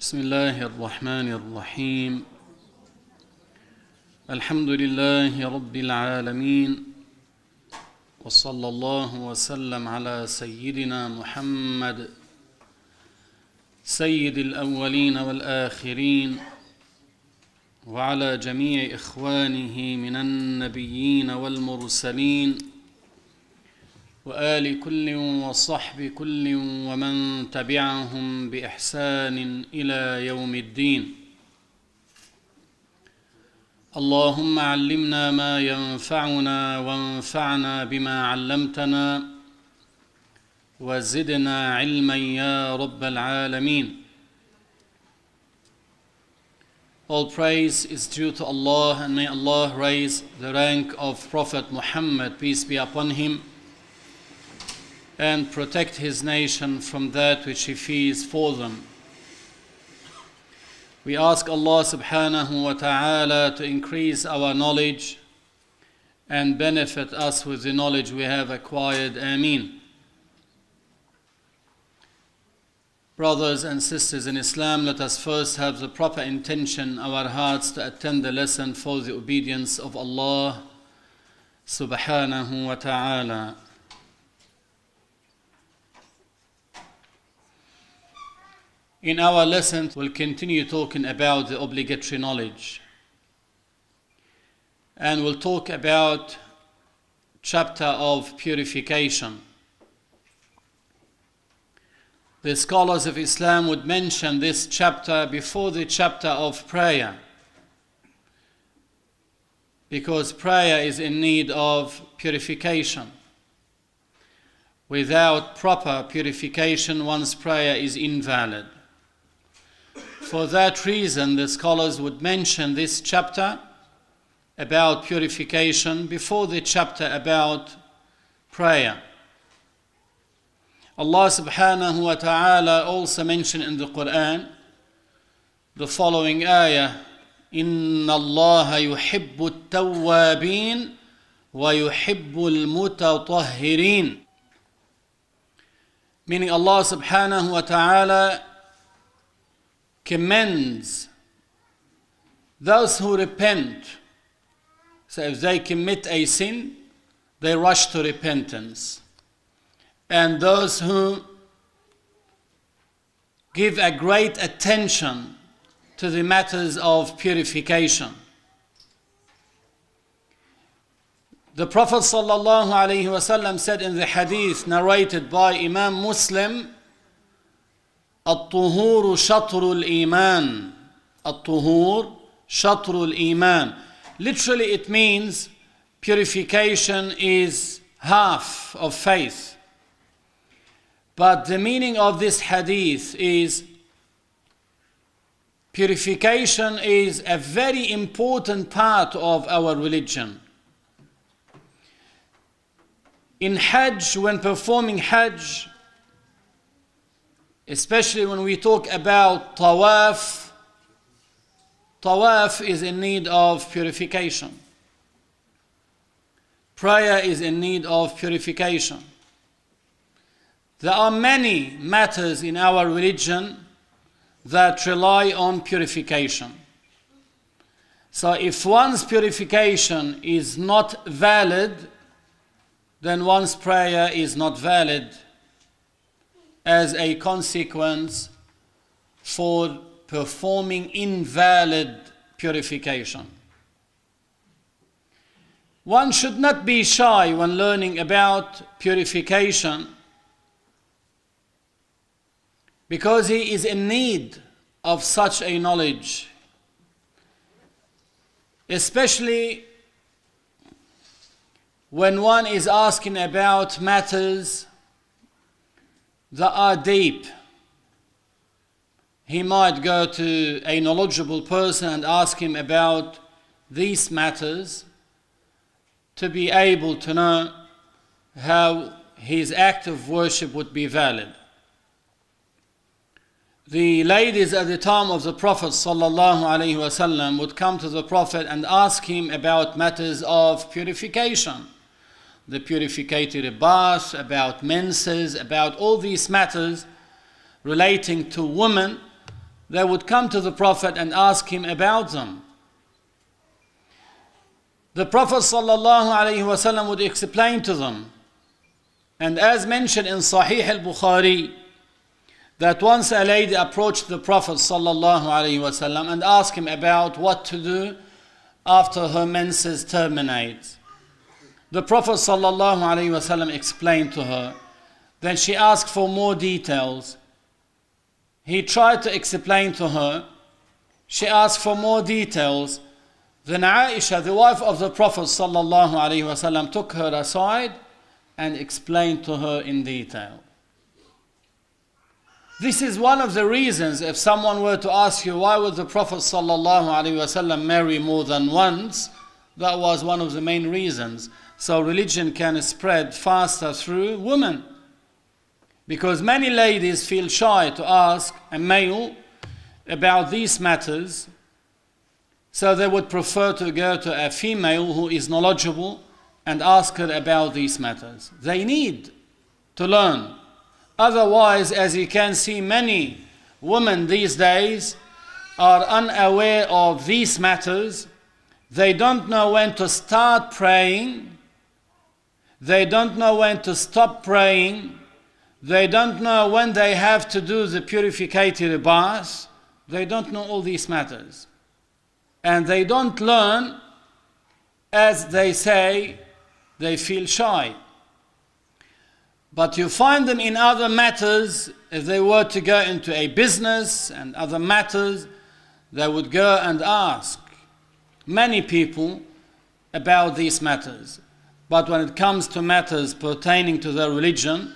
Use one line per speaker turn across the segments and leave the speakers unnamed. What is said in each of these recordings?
بسم الله الرحمن الرحيم. الحمد لله رب العالمين وصلى الله وسلم على سيدنا محمد سيد الأولين والآخرين وعلى جميع إخوانه من النبيين والمرسلين. وآل كل وصحب كل ومن تبعهم بإحسان إلى يوم الدين. اللهم علمنا ما ينفعنا وانفعنا بما علمتنا وزدنا علما يا رب العالمين. All praise is due to Allah and may Allah raise the rank of Prophet Muhammad, peace be upon him, and protect his nation from that which he fears for them. We ask Allah subhanahu wa ta'ala to increase our knowledge and benefit us with the knowledge we have acquired. Ameen. Brothers and sisters in Islam, let us first have the proper intention in our hearts to attend the lesson for the obedience of Allah subhanahu wa ta'ala. In our lessons, we'll continue talking about the obligatory knowledge. And we'll talk about chapter of purification. The scholars of Islam would mention this chapter before the chapter of prayer. Because prayer is in need of purification. Without proper purification, one's prayer is invalid. For that reason, the scholars would mention this chapter about purification before the chapter about prayer. Allah subhanahu wa ta'ala also mentioned in the Quran the following ayah إن الله يحب التوابين ويحب المتطهرين meaning Allah subhanahu wa ta'ala commends those who repent. So if they commit a sin, they rush to repentance. And those who give a great attention to the matters of purification. The Prophet ﷺ said in the hadith narrated by Imam Muslim, الطهور شطر الإيمان الطهور شطر الإيمان Literally it means purification is half of faith. But the meaning of this hadith is purification is a very important part of our religion. In Hajj, when performing Hajj, especially when we talk about tawaf, tawaf is in need of purification. Prayer is in need of purification. There are many matters in our religion that rely on purification. So if one's purification is not valid, then one's prayer is not valid as a consequence for performing invalid purification. One should not be shy when learning about purification because he is in need of such a knowledge, especially when one is asking about matters that are deep. He might go to a knowledgeable person and ask him about these matters to be able to know how his act of worship would be valid. The ladies at the time of the Prophet ﷺ would come to the Prophet and ask him about matters of purification the purificatory bath, about menses, about all these matters relating to women they would come to the Prophet and ask him about them. The Prophet ﷺ would explain to them. And as mentioned in Sahih al-Bukhari, that once a lady approached the Prophet ﷺ and asked him about what to do after her menses terminate. The Prophet ﷺ explained to her. Then she asked for more details. He tried to explain to her. She asked for more details. Then Aisha, the wife of the Prophet ﷺ, took her aside and explained to her in detail. This is one of the reasons if someone were to ask you why would the Prophet ﷺ marry more than once, that was one of the main reasons. so religion can spread faster through women. Because many ladies feel shy to ask a male about these matters, so they would prefer to go to a female who is knowledgeable and ask her about these matters. They need to learn. Otherwise, as you can see, many women these days are unaware of these matters. They don't know when to start praying. They don't know when to stop praying. They don't know when they have to do the purificatory bath. They don't know all these matters. And they don't learn, as they say, they feel shy. But you find them in other matters, if they were to go into a business and other matters, they would go and ask many people about these matters. But when it comes to matters pertaining to their religion,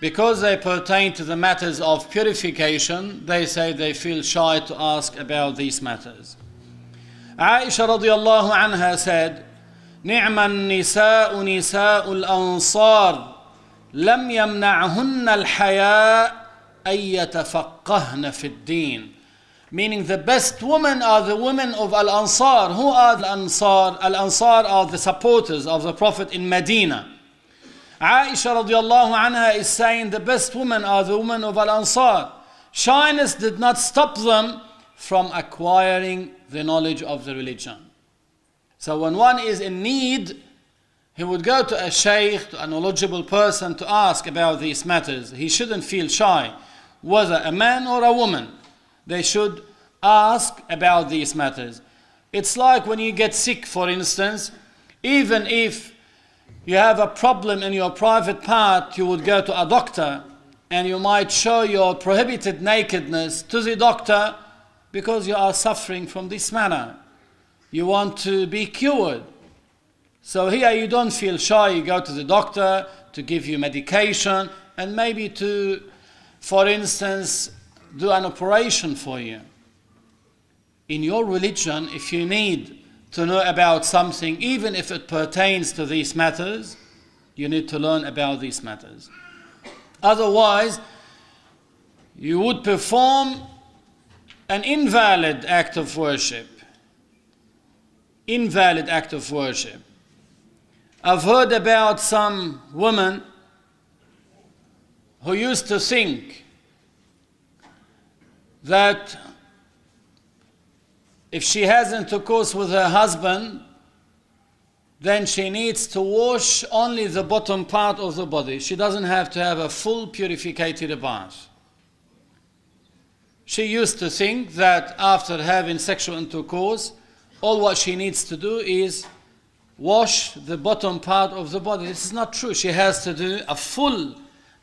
because they pertain to the matters of purification, they say they feel shy to ask about these matters. Aisha radiallahu anha said, نعم النساء نساء الأنصار لم يمنعهن الحياء أن يتفقهن في الدين meaning the best women are the women of Al-Ansar. Who are the Ansar? Al-Ansar are the supporters of the Prophet in Medina. Aisha radiallahu anha is saying the best women are the women of Al-Ansar. Shyness did not stop them from acquiring the knowledge of the religion. So when one is in need, he would go to a sheikh, to a knowledgeable person to ask about these matters. He shouldn't feel shy, whether a man or a woman. They should ask about these matters. It's like when you get sick, for instance, even if you have a problem in your private part, you would go to a doctor and you might show your prohibited nakedness to the doctor because you are suffering from this manner. You want to be cured. So here you don't feel shy, you go to the doctor to give you medication and maybe to, for instance, do an operation for you. In your religion, if you need to know about something, even if it pertains to these matters, you need to learn about these matters. Otherwise, you would perform an invalid act of worship. Invalid act of worship. I've heard about some woman who used to think that if she has intercourse with her husband, then she needs to wash only the bottom part of the body. She doesn't have to have a full purificated bath. She used to think that after having sexual intercourse, all what she needs to do is wash the bottom part of the body. This is not true. She has to do a full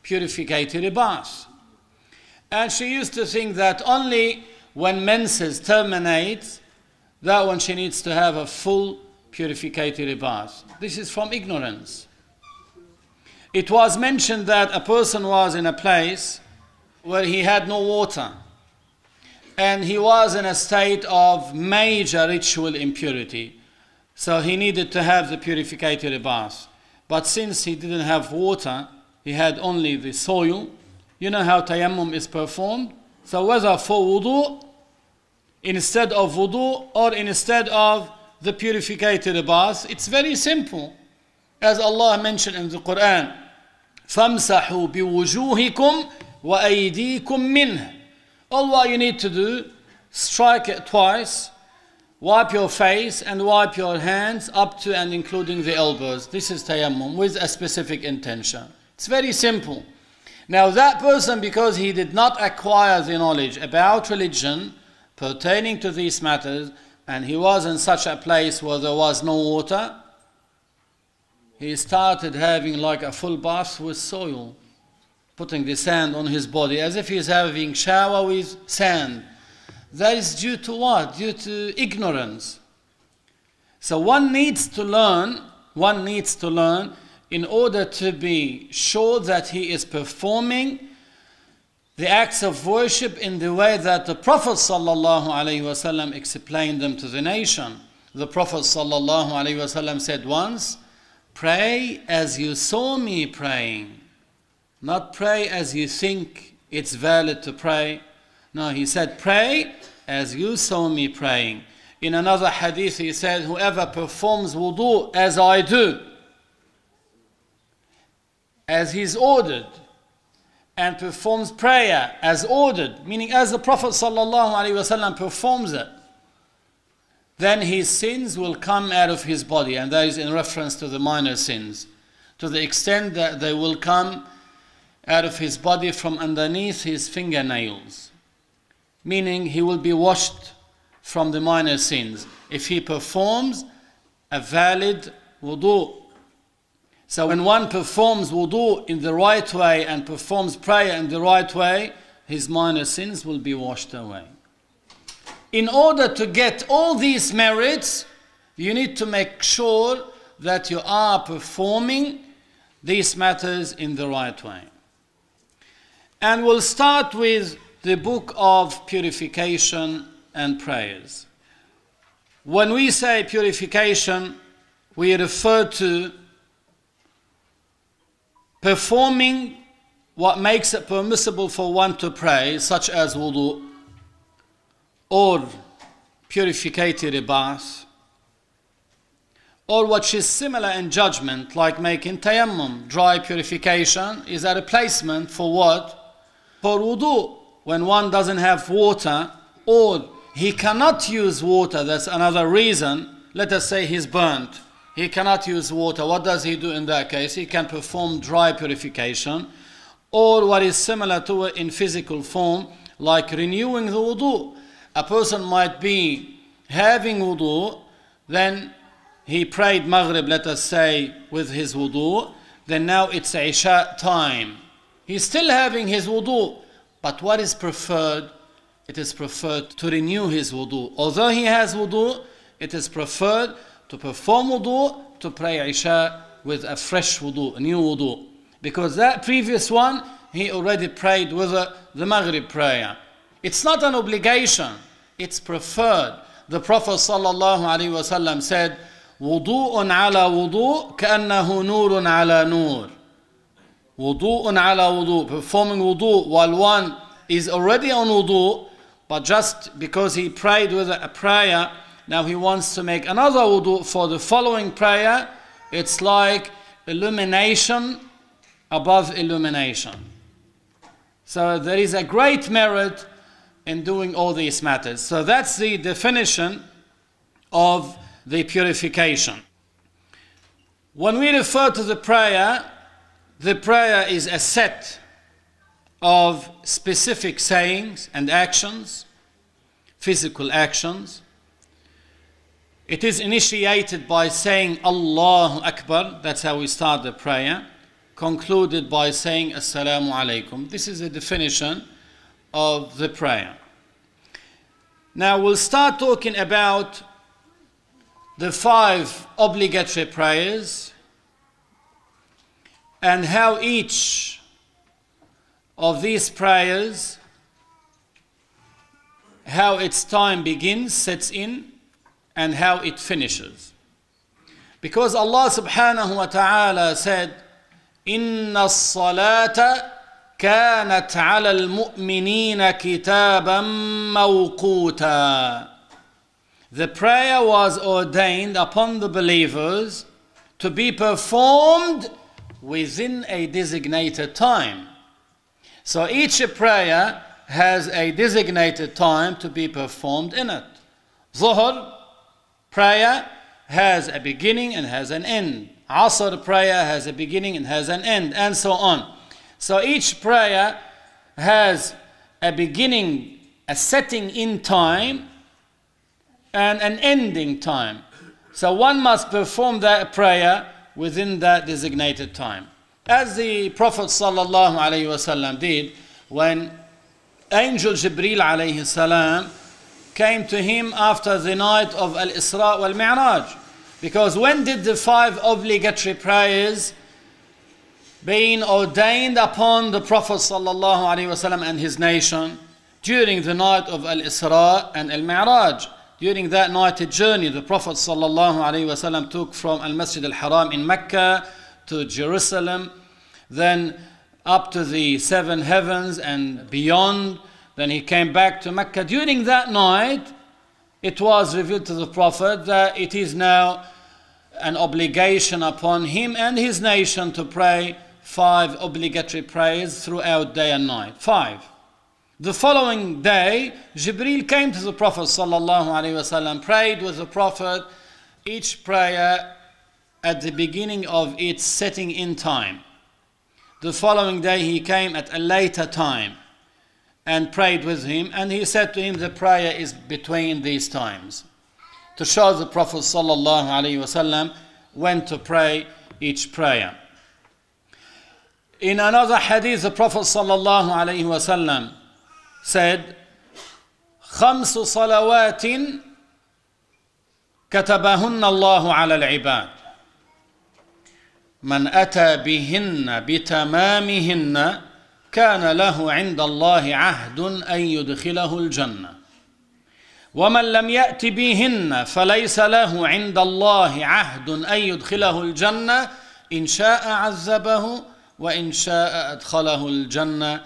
purificated bath. And she used to think that only when menses terminate, that when she needs to have a full purificatory bath. This is from ignorance. It was mentioned that a person was in a place where he had no water and he was in a state of major ritual impurity. So he needed to have the purificatory bath. But since he didn't have water, he had only the soil. You know how tayammum is performed? So whether for wudu, instead of wudu, or instead of the purificatory bath, it's very simple. As Allah mentioned in the Quran, فَامْسَحُوا بِوُجُوهِكُمْ وَأَيْدِيكُمْ مِنْهُ All what you need to do, strike it twice, wipe your face and wipe your hands up to and including the elbows. This is tayammum with a specific intention. It's very simple. Now, that person, because he did not acquire the knowledge about religion pertaining to these matters, and he was in such a place where there was no water, he started having like a full bath with soil, putting the sand on his body as if he's having shower with sand. That is due to what? Due to ignorance. So one needs to learn, one needs to learn in order to be sure that he is performing the acts of worship in the way that the Prophet ﷺ explained them to the nation. The Prophet ﷺ said once, Pray as you saw me praying, not pray as you think it's valid to pray. No, he said, Pray as you saw me praying. In another hadith, he said, Whoever performs wudu as I do, as he's ordered, and performs prayer as ordered, meaning as the Prophet ﷺ performs it, then his sins will come out of his body, and that is in reference to the minor sins, to the extent that they will come out of his body from underneath his fingernails, meaning he will be washed from the minor sins. If he performs a valid wudu. So when one performs wudu in the right way and performs prayer in the right way, his minor sins will be washed away in order to get all these merits, you need to make sure that you are performing these matters in the right way. And we'll start with the book of purification and prayers. When we say purification, we refer to performing what makes it permissible for one to pray, such as wudu, or purificatory bath, or what is similar in judgment, like making tayammum, dry purification, is a replacement for what? For wudu, when one doesn't have water, or he cannot use water, that's another reason. Let us say he's burnt. He cannot use water. What does he do in that case? He can perform dry purification, or what is similar to it in physical form, like renewing the wudu a person might be having wudu, then he prayed Maghrib, let us say, with his wudu, then now it's Isha time. He's still having his wudu, but what is preferred? It is preferred to renew his wudu. Although he has wudu, it is preferred to perform wudu, to pray Isha with a fresh wudu, a new wudu. Because that previous one, he already prayed with the Maghrib prayer. It's not an obligation it's preferred. The Prophet ﷺ said, وضوء على وضوء كأنه نور على نور. وضوء على وضوء. Performing wudu while one is already on wudu, but just because he prayed with a prayer, now he wants to make another wudu for the following prayer. It's like illumination above illumination. So there is a great merit in doing all these matters. So that's the definition of the purification. When we refer to the prayer, the prayer is a set of specific sayings and actions, physical actions. It is initiated by saying Allahu Akbar, that's how we start the prayer, concluded by saying Assalamu alaikum. This is a definition of the prayer. Now we'll start talking about the five obligatory prayers and how each of these prayers how its time begins, sets in, and how it finishes. Because Allah subhanahu wa ta'ala said, Inna salata كانت على المؤمنين كتابا موقوتا The prayer was ordained upon the believers to be performed within a designated time. So each prayer has a designated time to be performed in it. Zuhr prayer has a beginning and has an end. Asr prayer has a beginning and has an end, and so on. So each prayer has a beginning, a setting in time, and an ending time. So one must perform that prayer within that designated time. As the Prophet ﷺ did when Angel Jibril salam came to him after the night of Al Isra wal Mi'raj. Because when did the five obligatory prayers being ordained upon the Prophet and his nation during the night of Al Isra and Al Mi'raj? During that night journey, the Prophet took from Al Masjid Al Haram in Mecca to Jerusalem, then up to the seven heavens and beyond. Then he came back to Mecca. During that night, it was revealed to the Prophet that it is now an obligation upon him and his nation to pray five obligatory prayers throughout day and night. Five. The following day, Jibril came to the Prophet wasallam, prayed with the Prophet, each prayer at the beginning of its setting in time. The following day, he came at a later time and prayed with him, and he said to him, The prayer is between these times. To show the Prophet wasallam when to pray each prayer. In another hadith, the Prophet wasallam said, خمس صلوات كتبهن الله على العباد من أتى بهن بتمامهن كان له عند الله عهد أن يدخله الجنة. ومن لم يأت بهن فليس له عند الله عهد أن يدخله الجنة. إن شاء عذبه وإن شاء أدخله الجنة.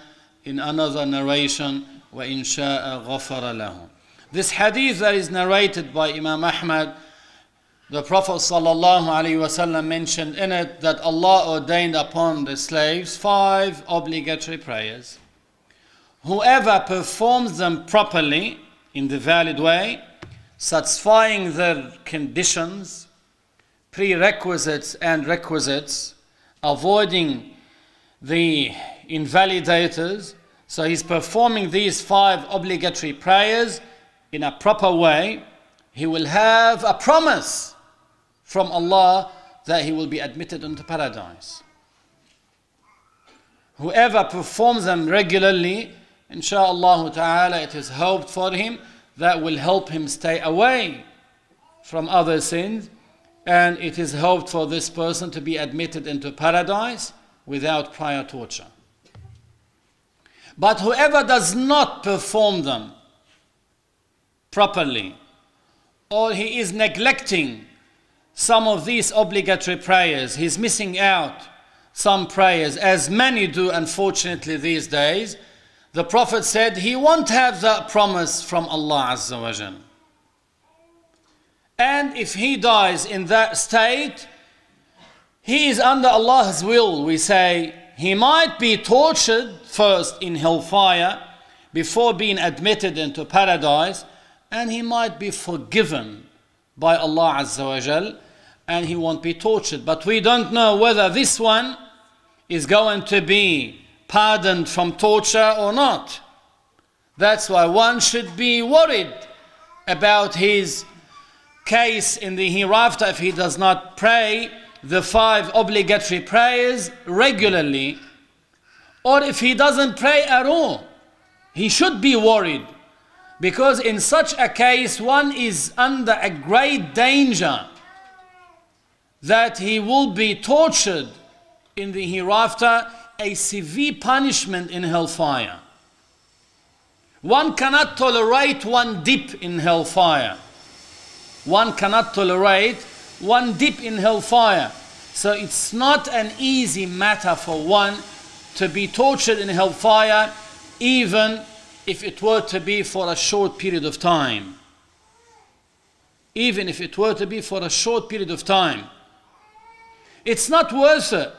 In another narration وَإِن شَاءَ غَفَرَ لَهُ. This hadith that is narrated by Imam Ahmad, the Prophet ﷺ mentioned in it that Allah ordained upon the slaves five obligatory prayers. Whoever performs them properly, in the valid way, satisfying their conditions, prerequisites and requisites, avoiding the invalidators, so he's performing these five obligatory prayers in a proper way. He will have a promise from Allah that he will be admitted into paradise. Whoever performs them regularly, inshallah ta'ala, it is hoped for him that will help him stay away from other sins, and it is hoped for this person to be admitted into paradise without prior torture. But whoever does not perform them properly, or he is neglecting some of these obligatory prayers, he's missing out some prayers, as many do unfortunately these days, the Prophet said he won't have that promise from Allah Azza wa Jal. And if he dies in that state, he is under Allah's will. We say he might be tortured first in hellfire before being admitted into paradise, and he might be forgiven by Allah Azza wa Jal, and he won't be tortured. But we don't know whether this one is going to be pardoned from torture or not. That's why one should be worried about his case in the hereafter if he does not pray the five obligatory prayers regularly or if he doesn't pray at all, he should be worried. Because in such a case, one is under a great danger that he will be tortured in the hereafter, a severe punishment in hellfire. One cannot tolerate one dip in hellfire. One cannot tolerate one dip in hellfire. So it's not an easy matter for one to be tortured in hellfire, even if it were to be for a short period of time. Even if it were to be for a short period of time. It's not worth it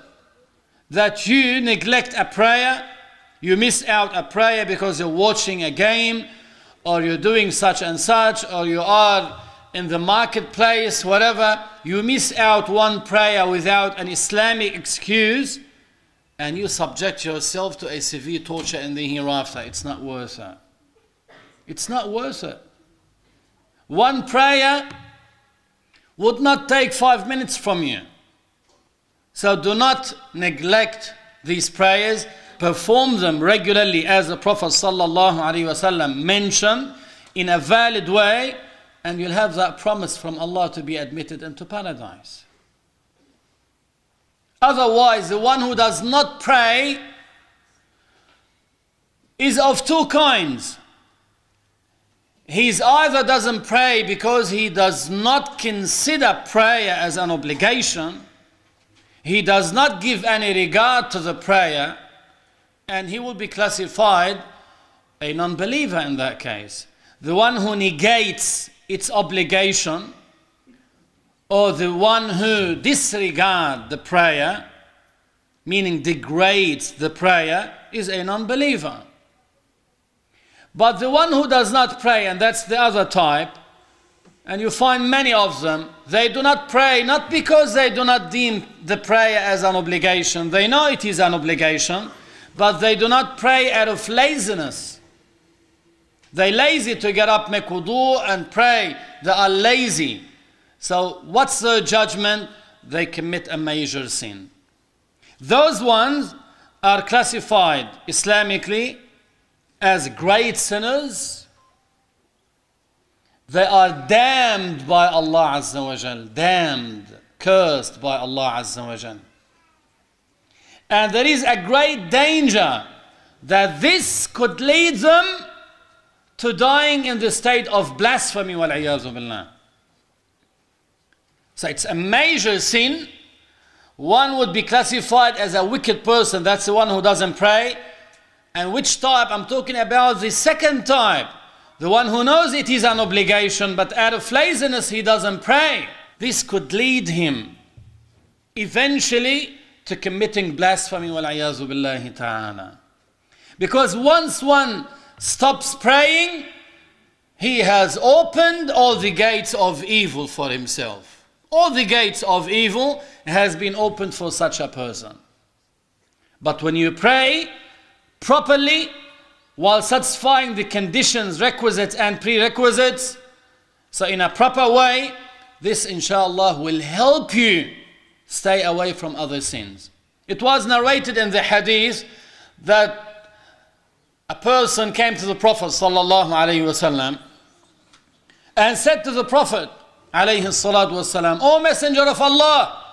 that you neglect a prayer You miss out a prayer because you're watching a game, or you're doing such and such, or you are in the marketplace, whatever. You miss out one prayer without an Islamic excuse, and you subject yourself to a severe torture in the hereafter. It's not worth it. It's not worth it. One prayer would not take five minutes from you. So do not neglect these prayers. Perform them regularly as the Prophet ﷺ mentioned in a valid way, and you'll have that promise from Allah to be admitted into paradise. Otherwise, the one who does not pray is of two kinds. He either doesn't pray because he does not consider prayer as an obligation, he does not give any regard to the prayer, and he will be classified a non believer in that case. The one who negates its obligation, or the one who disregards the prayer, meaning degrades the prayer, is a non believer. But the one who does not pray, and that's the other type, and you find many of them, they do not pray not because they do not deem the prayer as an obligation. They know it is an obligation, but they do not pray out of laziness. They lazy to get up, make wudu, and pray. They are lazy. So what's the judgment? They commit a major sin. Those ones are classified Islamically as great sinners, they are damned by Allah Azza wa Jal, damned, cursed by Allah Azza wa Jal. And there is a great danger that this could lead them to dying in the state of blasphemy billah. So it's a major sin. One would be classified as a wicked person, that's the one who doesn't pray. And which type? I'm talking about the second type. The one who knows it is an obligation, but out of laziness he doesn't pray. This could lead him eventually to committing blasphemy ta'ala. Because once one stops praying, he has opened all the gates of evil for himself all the gates of evil has been opened for such a person. But when you pray properly, while satisfying the conditions, requisites, and prerequisites, so in a proper way, this inshallah will help you stay away from other sins. It was narrated in the hadith that a person came to the Prophet sallallahu wasallam and said to the Prophet, alayhi salatu wasalam, O Messenger of Allah,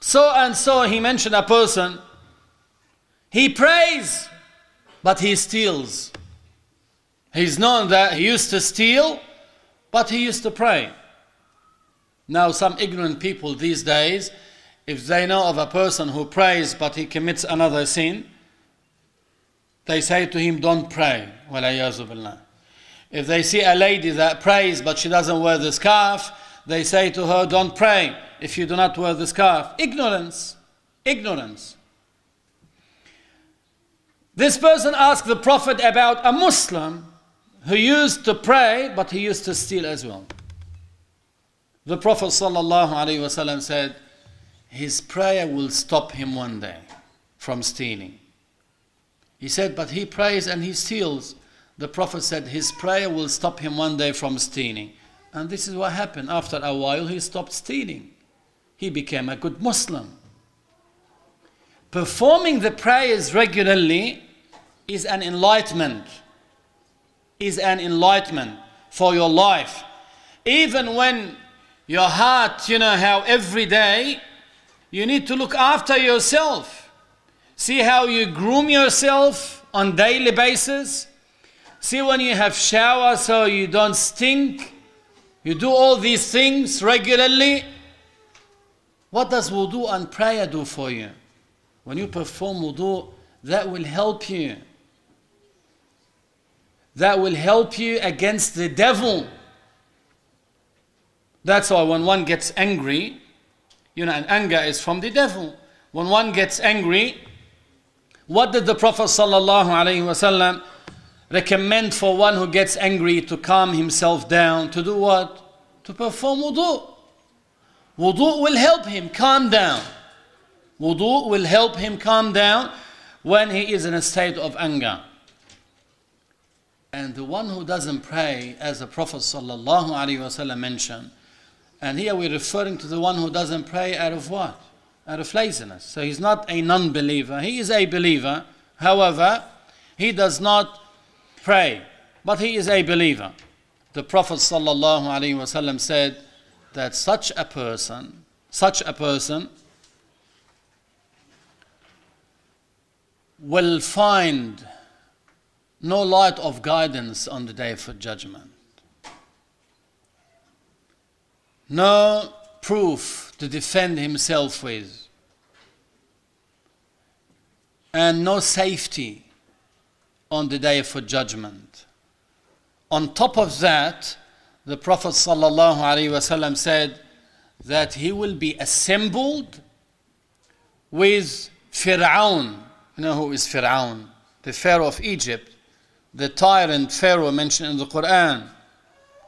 so and so he mentioned a person. He prays, but he steals. He's known that he used to steal, but he used to pray. Now, some ignorant people these days, if they know of a person who prays but he commits another sin, they say to him, Don't pray. If they see a lady that prays but she doesn't wear the scarf, they say to her, Don't pray if you do not wear the scarf. Ignorance. Ignorance. This person asked the Prophet about a Muslim who used to pray, but he used to steal as well. The Prophet ﷺ said, His prayer will stop him one day from stealing. He said, But he prays and he steals. The Prophet said, His prayer will stop him one day from stealing. And this is what happened. After a while, he stopped stealing. He became a good Muslim. Performing the prayers regularly is an enlightenment. Is an enlightenment for your life. Even when your heart, you know, how every day you need to look after yourself. See how you groom yourself on daily basis. See when you have shower so you don't stink. You do all these things regularly. What does wudu and prayer do for you? When you perform wudu, that will help you that will help you against the devil. That's why when one gets angry, you know, and anger is from the devil. When one gets angry, What did the Prophet ﷺ recommend for one who gets angry to calm himself down? To do what? To perform wudu. Wudu will help him calm down. Wudu will help him calm down when he is in a state of anger. And the one who doesn't pray, as the Prophet ﷺ mentioned, and here we're referring to the one who doesn't pray out of what? Out of laziness. So he's not a non believer, he is a believer. However, he does not pray, but he is a believer. The Prophet ﷺ said that such a person, such a person, will find no light of guidance on the day of judgment. No proof to defend himself with, and no safety on the day of judgment. On top of that, the Prophet ﷺ said that he will be assembled with Fir'aun. You know who is Fir'aun? The Pharaoh of Egypt, the tyrant Pharaoh mentioned in the Quran,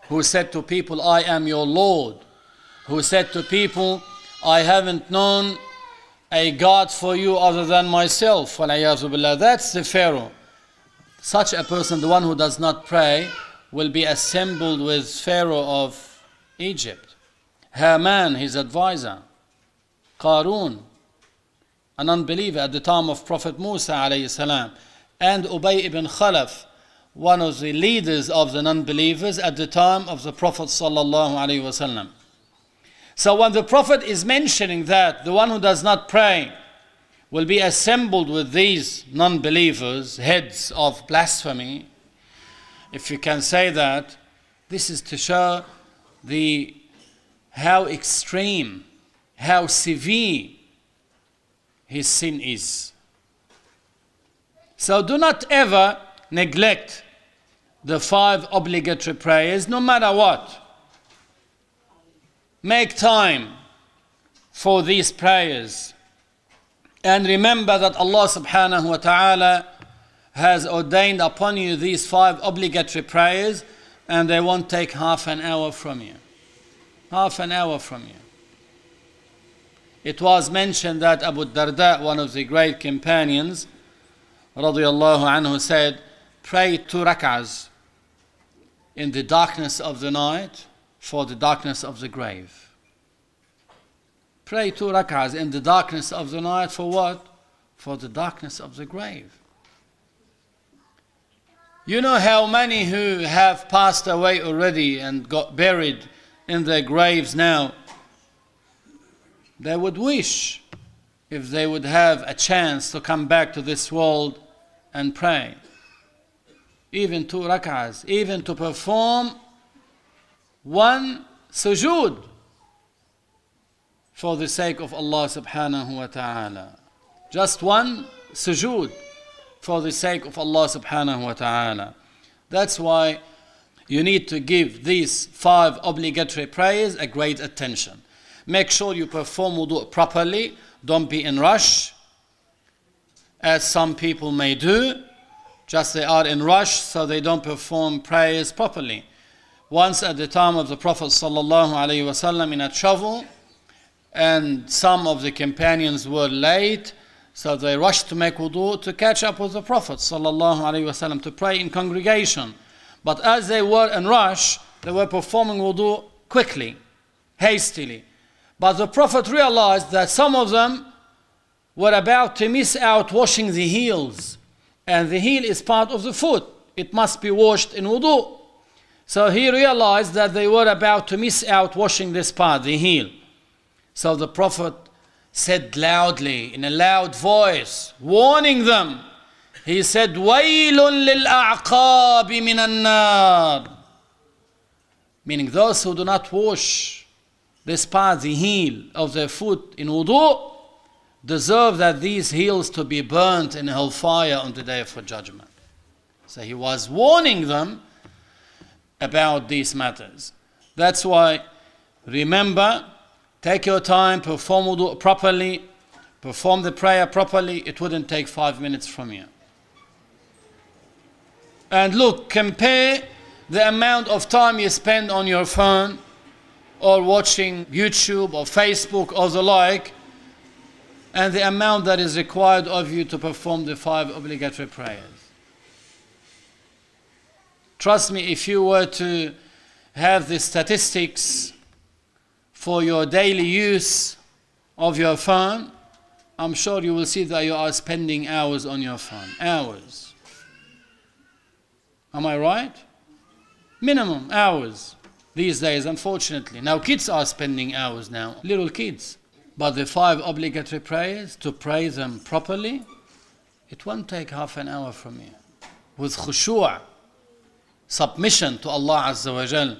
who said to people, I am your Lord. Who said to people, I haven't known a God for you other than myself. That's the Pharaoh. Such a person, the one who does not pray, will be assembled with Pharaoh of Egypt. Haman, his advisor. Qarun, an unbeliever at the time of Prophet Musa salam. And Ubay ibn Khalaf, one of the leaders of the non-believers at the time of the Prophet sallallahu alayhi wasallam. So when the Prophet is mentioning that the one who does not pray will be assembled with these non believers, heads of blasphemy, if you can say that, this is to show the how extreme, how severe his sin is. So do not ever neglect the five obligatory prayers, no matter what. Make time for these prayers. And remember that Allah subhanahu wa ta'ala has ordained upon you these five obligatory prayers, and they won't take half an hour from you. Half an hour from you. It was mentioned that Abu Darda, one of the great companions, radiallahu anhu, said, Pray two rak'ahs in the darkness of the night for the darkness of the grave. Pray two rak'ahs in the darkness of the night for what? For the darkness of the grave. You know how many who have passed away already and got buried in their graves now, they would wish if they would have a chance to come back to this world and pray. Even two rak'ahs, even to perform one sujood for the sake of Allah subhanahu wa ta'ala. Just one sujood for the sake of Allah subhanahu wa ta'ala. That's why you need to give these five obligatory prayers a great attention. Make sure you perform wudu properly. Don't be in rush, as some people may do. Just they are in rush, so they don't perform prayers properly. Once at the time of the Prophet sallallahu alaihi wasallam in a travel, and some of the companions were late, so they rushed to make wudu to catch up with the Prophet ﷺ to pray in congregation. But as they were in rush, they were performing wudu quickly, hastily. But the Prophet realized that some of them were about to miss out washing the heels. And the heel is part of the foot. It must be washed in wudu. So he realized that they were about to miss out washing this part, the heel. So the Prophet said loudly, in a loud voice, warning them. He said, وَيْلٌ لِلْأَعْقَابِ مِنَ النَّارِ Meaning those who do not wash this part, the heel of their foot in wudu, deserve that these heels to be burnt in hellfire on the day of judgment. So he was warning them about these matters. That's why, remember, Take your time, perform wudu properly, perform the prayer properly, it wouldn't take five minutes from you. And look, compare the amount of time you spend on your phone or watching YouTube or Facebook or the like, and the amount that is required of you to perform the five obligatory prayers. Trust me, if you were to have the statistics for your daily use of your phone, I'm sure you will see that you are spending hours on your phone. Hours. Am I right? Minimum hours these days, unfortunately. Now, kids are spending hours now, little kids. But the five obligatory prayers, to pray them properly, it won't take half an hour from you. With khushu', submission to Allah Azza wa Jal.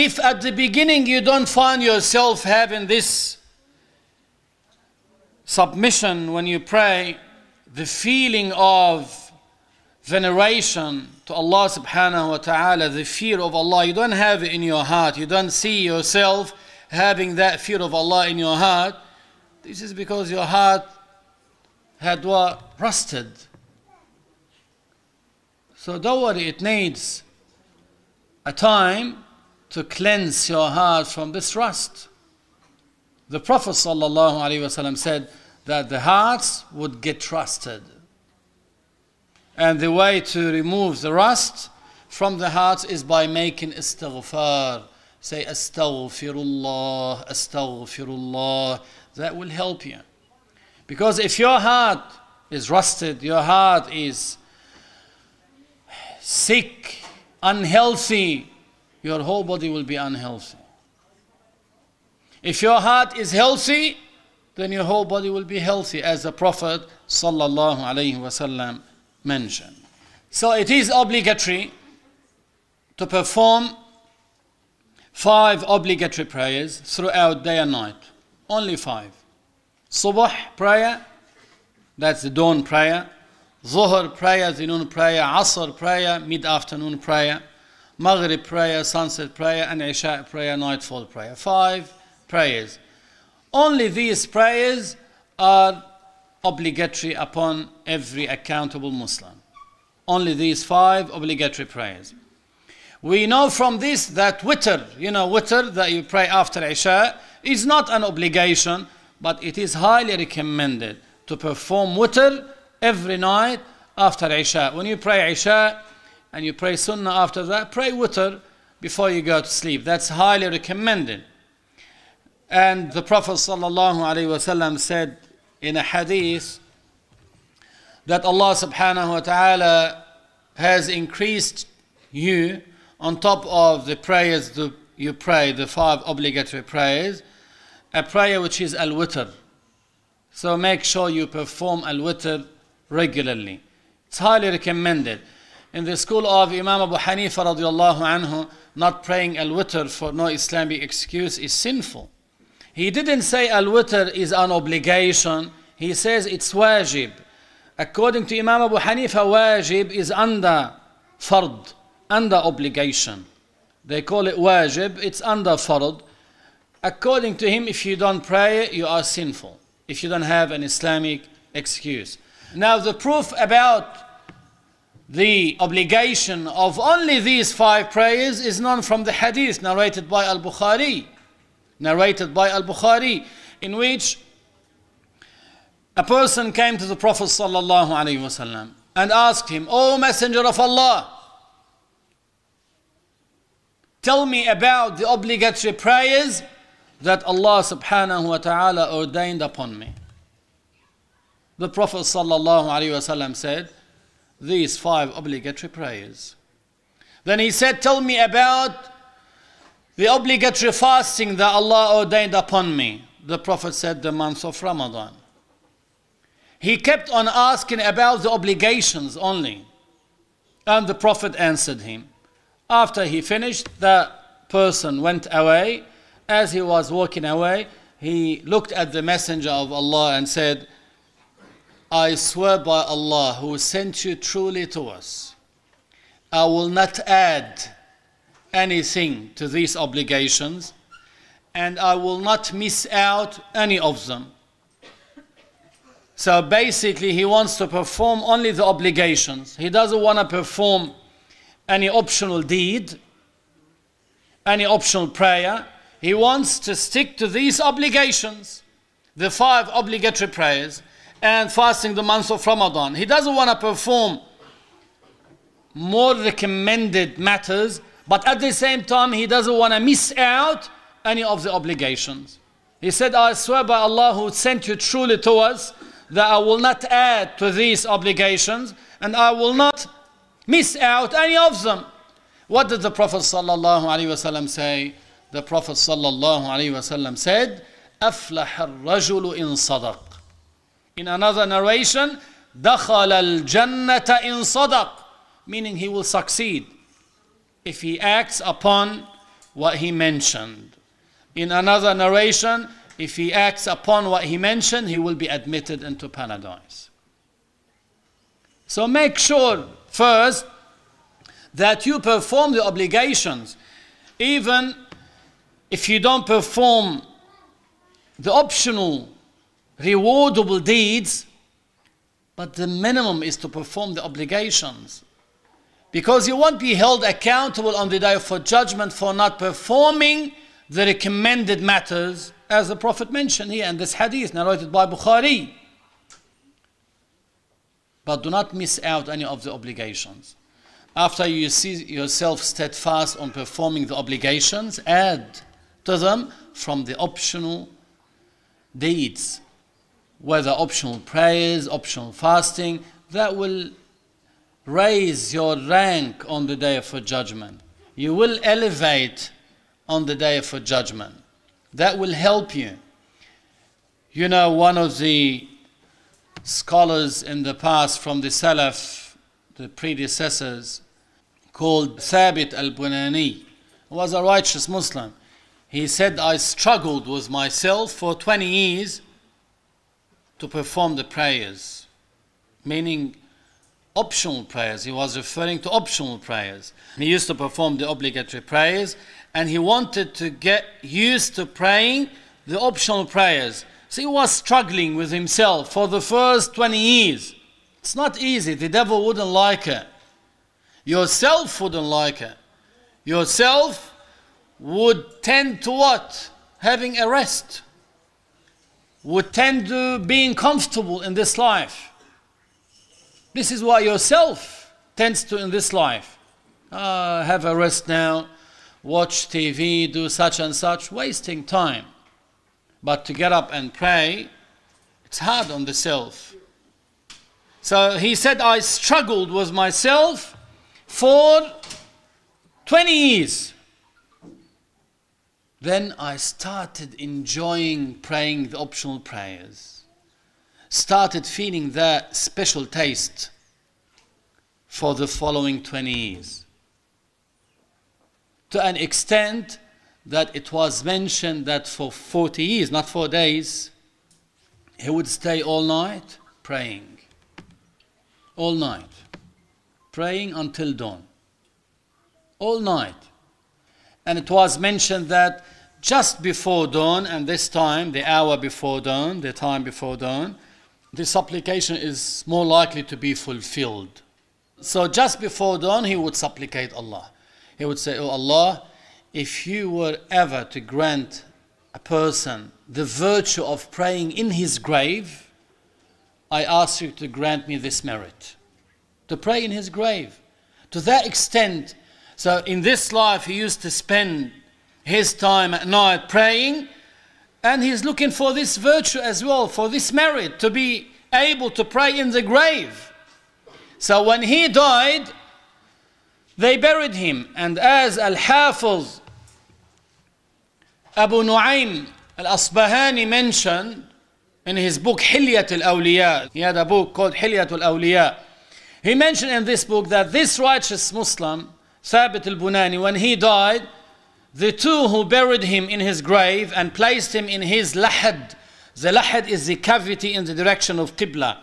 If at the beginning you don't find yourself having this submission when you pray, the feeling of veneration to Allah subhanahu wa ta'ala, the fear of Allah, you don't have it in your heart, you don't see yourself having that fear of Allah in your heart, this is because your heart had what? Rusted. So don't worry, it needs a time to cleanse your heart from this rust. The Prophet ﷺ said that the hearts would get rusted. And the way to remove the rust from the hearts is by making istighfar. Say astaghfirullah, astaghfirullah. That will help you. Because if your heart is rusted, your heart is sick, unhealthy, your whole body will be unhealthy. If your heart is healthy, then your whole body will be healthy, as the Prophet wasallam mentioned. So it is obligatory to perform five obligatory prayers throughout day and night. Only five. Subh prayer, that's the dawn prayer. Zuhr prayer, the noon prayer. Asr prayer, mid afternoon prayer. Maghrib prayer, sunset prayer, and Isha prayer, nightfall prayer. Five prayers. Only these prayers are obligatory upon every accountable Muslim. Only these five obligatory prayers. We know from this that witr, you know, witr that you pray after Isha, is not an obligation, but it is highly recommended to perform witr every night after Isha. When you pray Isha, and you pray sunnah after that, pray witr before you go to sleep. That's highly recommended. And the Prophet ﷺ said in a hadith that Allah subhanahu wa ta'ala has increased you on top of the prayers that you pray, the five obligatory prayers, a prayer which is al witr. So make sure you perform al witr regularly. It's highly recommended in the school of Imam Abu Hanifa radiallahu anhu, not praying al-witr for no Islamic excuse is sinful. He didn't say al-witr is an obligation. He says it's wajib. According to Imam Abu Hanifa, wajib is under fard, under obligation. They call it wajib, it's under fard. According to him, if you don't pray, you are sinful. If you don't have an Islamic excuse. Now, the proof about the obligation of only these five prayers is known from the hadith narrated by Al Bukhari. Narrated by Al Bukhari, in which a person came to the Prophet and asked him, O Messenger of Allah, tell me about the obligatory prayers that Allah subhanahu wa ta'ala ordained upon me. The Prophet ﷺ said, these five obligatory prayers. Then he said, Tell me about the obligatory fasting that Allah ordained upon me. The Prophet said, The month of Ramadan. He kept on asking about the obligations only. And the Prophet answered him. After he finished, the person went away. As he was walking away, he looked at the Messenger of Allah and said, I swear by Allah who sent you truly to us, I will not add anything to these obligations, and I will not miss out any of them. So basically, he wants to perform only the obligations. He doesn't want to perform any optional deed, any optional prayer. He wants to stick to these obligations, the five obligatory prayers, and fasting the month of Ramadan. He doesn't want to perform more recommended matters, but at the same time, he doesn't want to miss out any of the obligations. He said, I swear by Allah who sent you truly to us that I will not add to these obligations and I will not miss out any of them. What did the Prophet ﷺ say? The Prophet ﷺ said, أفلح الرجل إن صدق. In another narration, دخل الجنة إن صدق. Meaning he will succeed if he acts upon what he mentioned. In another narration, if he acts upon what he mentioned, he will be admitted into paradise. So make sure first that you perform the obligations, even if you don't perform the optional rewardable deeds, but the minimum is to perform the obligations. Because you won't be held accountable on the day of judgment for not performing the recommended matters, as the Prophet mentioned here in this hadith narrated by Bukhari. But do not miss out any of the obligations. After you see yourself steadfast on performing the obligations, add to them from the optional deeds, whether optional prayers, optional fasting, that will raise your rank on the day of judgment. You will elevate on the day of judgment. That will help you. You know, one of the scholars in the past from the Salaf, the predecessors, called Thabit al Bunani, was a righteous Muslim. He said, I struggled with myself for 20 years to perform the prayers, meaning optional prayers. He was referring to optional prayers. He used to perform the obligatory prayers and he wanted to get used to praying the optional prayers. So he was struggling with himself for the first 20 years. It's not easy. The devil wouldn't like it. Yourself wouldn't like it. Yourself would tend to what? Having a rest. Would tend to being comfortable in this life. This is what yourself tends to in this life. Uh, have a rest now, watch TV, do such and such, wasting time. But to get up and pray, it's hard on the self. So he said, I struggled with myself for 20 years. Then I started enjoying praying the optional prayers. Started feeling that special taste for the following 20 years. To an extent that it was mentioned that for 40 years, not four days, he would stay all night praying. All night. Praying until dawn. All night. And it was mentioned that just before dawn, and this time, the hour before dawn, the time before dawn, the supplication is more likely to be fulfilled. So just before dawn, he would supplicate Allah. He would say, Oh Allah, if you were ever to grant a person the virtue of praying in his grave, I ask you to grant me this merit. To pray in his grave. To that extent, so in this life, he used to spend his time at night praying, and he's looking for this virtue as well, for this merit, to be able to pray in the grave. So when he died, they buried him. And as Al Hafiz Abu Nu'aym Al Asbahani mentioned in his book Hilyat al Awliya, he had a book called Hilyat al Awliya. He mentioned in this book that this righteous Muslim, Thabit al Bunani, when he died, the two who buried him in his grave and placed him in his lahad. The lahad is the cavity in the direction of Qibla.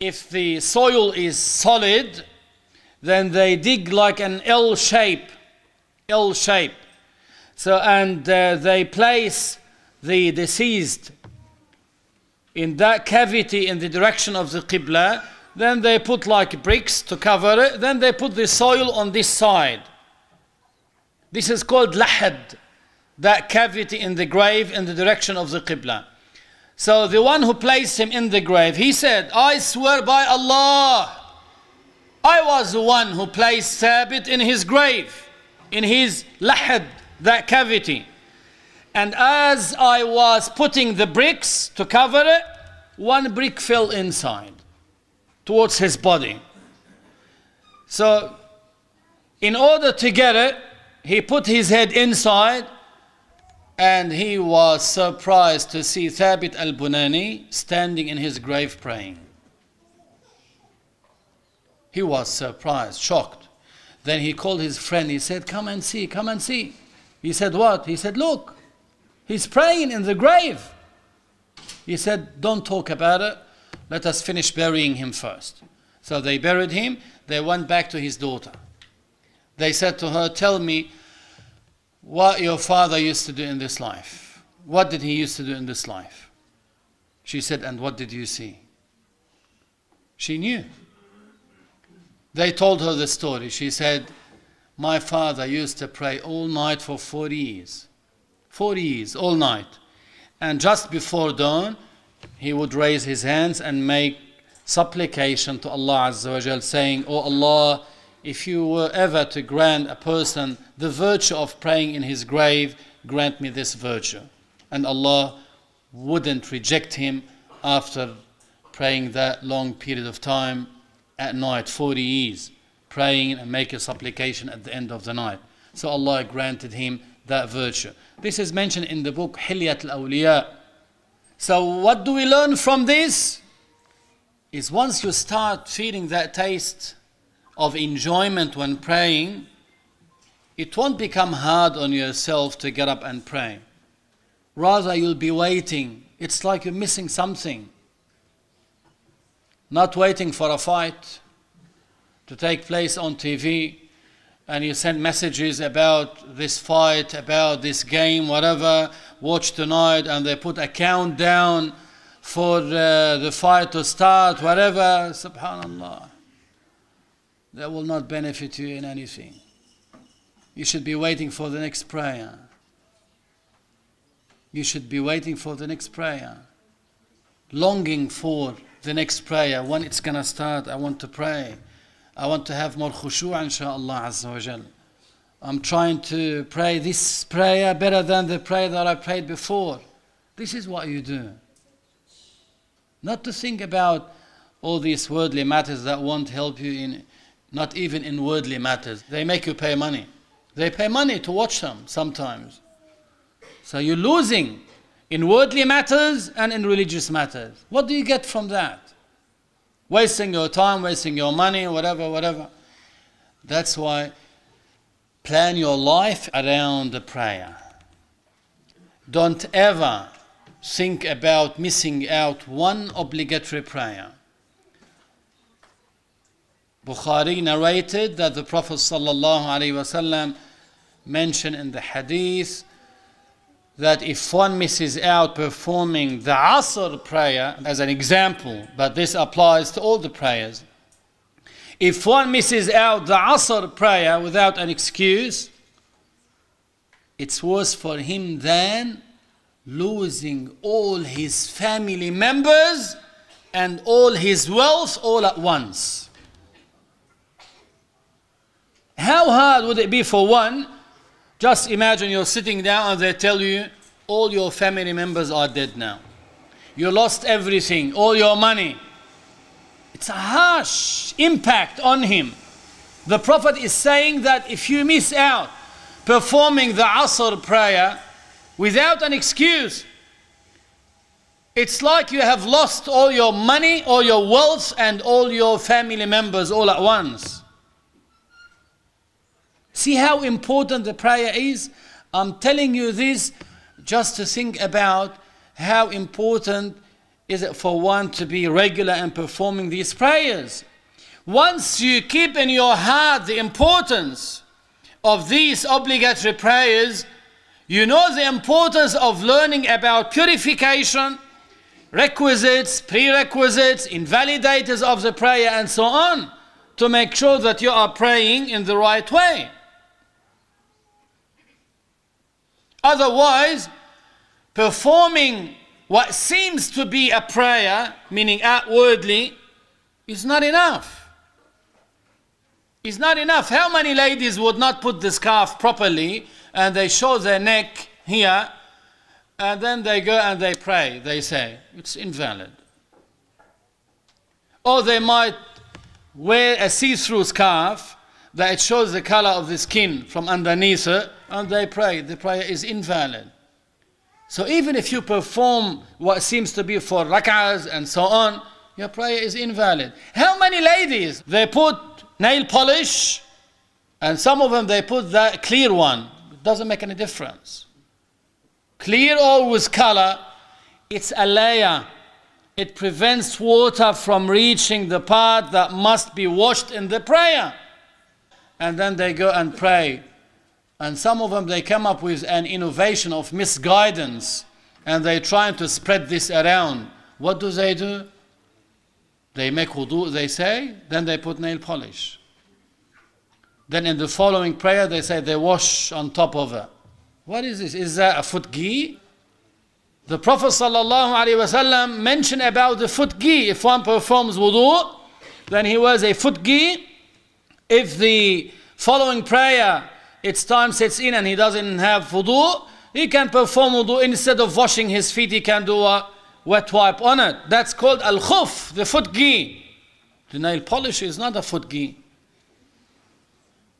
If the soil is solid, then they dig like an L shape, L shape. So, and uh, they place the deceased in that cavity in the direction of the Qibla, then they put like bricks to cover it, then they put the soil on this side. This is called lahad, that cavity in the grave in the direction of the Qibla. So the one who placed him in the grave, he said, I swear by Allah, I was the one who placed Thabit in his grave, in his lahad, that cavity. And as I was putting the bricks to cover it, one brick fell inside towards his body. So, in order to get it, he put his head inside and he was surprised to see Thabit al Bunani standing in his grave praying. He was surprised, shocked. Then he called his friend. He said, Come and see, come and see. He said, What? He said, Look, he's praying in the grave. He said, Don't talk about it. Let us finish burying him first. So they buried him. They went back to his daughter. They said to her, Tell me what your father used to do in this life. What did he used to do in this life? She said, And what did you see? She knew. They told her the story. She said, My father used to pray all night for 40 years. 40 years, all night. And just before dawn, he would raise his hands and make supplication to Allah Azza wa saying, Oh Allah, if you were ever to grant a person the virtue of praying in his grave, grant me this virtue. And Allah wouldn't reject him after praying that long period of time at night, 40 years, praying and making supplication at the end of the night. So Allah granted him that virtue. This is mentioned in the book Hilyat al-Awliya. So what do we learn from this? Is once you start feeling that taste of enjoyment when praying, it won't become hard on yourself to get up and pray. Rather, you'll be waiting. It's like you're missing something not waiting for a fight to take place on TV and you send messages about this fight, about this game, whatever, watch tonight, and they put a countdown for uh, the fight to start, whatever, subhanallah. That will not benefit you in anything. You should be waiting for the next prayer. You should be waiting for the next prayer, longing for the next prayer, when it's going to start, I want to pray. I want to have more khushu' inshaAllah Azza wa Jal. I'm trying to pray this prayer better than the prayer that I prayed before. This is what you do. Not to think about all these worldly matters that won't help you in, not even in worldly matters. They make you pay money. They pay money to watch them sometimes. So you're losing in worldly matters and in religious matters. What do you get from that? Wasting your time, wasting your money, whatever, whatever. That's why plan your life around the prayer. Don't ever think about missing out one obligatory prayer. Bukhari narrated that the Prophet ﷺ mentioned in the hadith that if one misses out performing the Asr prayer, as an example, but this applies to all the prayers, if one misses out the Asr prayer without an excuse, it's worse for him than losing all his family members and all his wealth all at once. How hard would it be for one just imagine you're sitting down and they tell you all your family members are dead now. You lost everything, all your money. It's a harsh impact on him. The Prophet is saying that if you miss out performing the Asr prayer without an excuse, it's like you have lost all your money, all your wealth, and all your family members all at once. See how important the prayer is? I'm telling you this just to think about how important is it for one to be regular and performing these prayers. Once you keep in your heart the importance of these obligatory prayers, you know the importance of learning about purification, requisites, prerequisites, invalidators of the prayer, and so on to make sure that you are praying in the right way. Otherwise, performing what seems to be a prayer, meaning outwardly, is not enough. It's not enough. How many ladies would not put the scarf properly and they show their neck here and then they go and they pray? They say it's invalid. Or they might wear a see through scarf that it shows the color of the skin from underneath it and they pray. The prayer is invalid. So even if you perform what seems to be four rak'ahs and so on, your prayer is invalid. How many ladies they put nail polish and some of them they put that clear one. It doesn't make any difference. Clear or with color, it's a layer. It prevents water from reaching the part that must be washed in the prayer. And then they go and pray. And some of them they come up with an innovation of misguidance and they're trying to spread this around. What do they do? They make wudu, they say, then they put nail polish. Then in the following prayer, they say they wash on top of it. What is this? Is that a foot ghee? The Prophet ﷺ mentioned about the foot ghee. If one performs wudu, then he wears a foot ghee. If the following prayer, its time sets in and he doesn't have wudu, he can perform wudu instead of washing his feet, he can do a wet wipe on it. That's called al khuf, the foot. The nail polish is not a foot.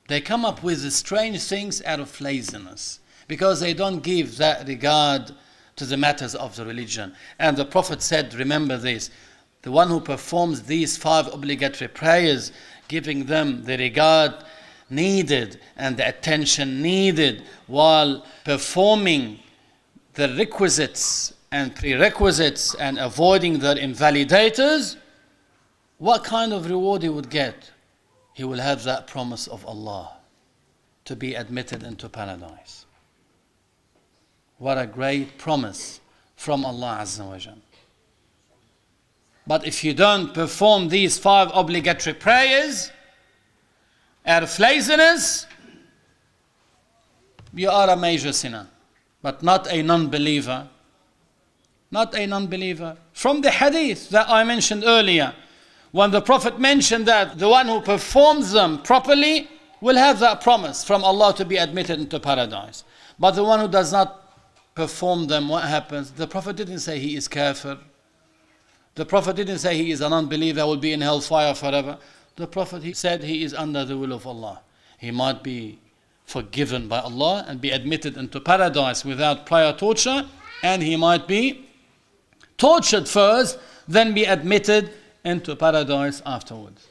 They come up with strange things out of laziness because they don't give that regard to the matters of the religion. And the Prophet said, remember this, the one who performs these five obligatory prayers, giving them the regard needed and the attention needed while performing the requisites and prerequisites and avoiding the invalidators, what kind of reward he would get? He will have that promise of Allah to be admitted into paradise. What a great promise from Allah Azza wa Jal. But if you don't perform these five obligatory prayers out of laziness, you are a major sinner, but not a non believer not a non believer. From the hadith that I mentioned earlier, when the Prophet mentioned that the one who performs them properly will have that promise from Allah to be admitted into paradise. But the one who does not perform them, what happens? The Prophet didn't say he is kafir. The Prophet didn't say he is an unbeliever, will be in hellfire forever. The Prophet he said he is under the will of Allah. He might be forgiven by Allah and be admitted into paradise without prior torture, and he might be tortured first, then be admitted into paradise afterwards.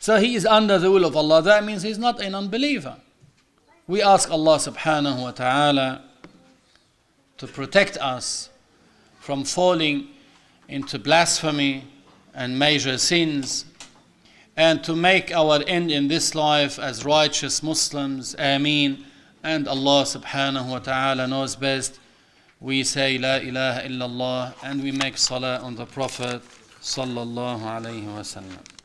So he is under the will of Allah. That means he's not an unbeliever. We ask Allah subhanahu wa ta'ala to protect us from falling into blasphemy and major sins and to make our end in this life as righteous Muslims. Ameen. And Allah subhanahu wa ta'ala knows best we say La ilaha illallah and we make salah on the Prophet sallallahu alayhi wasallam.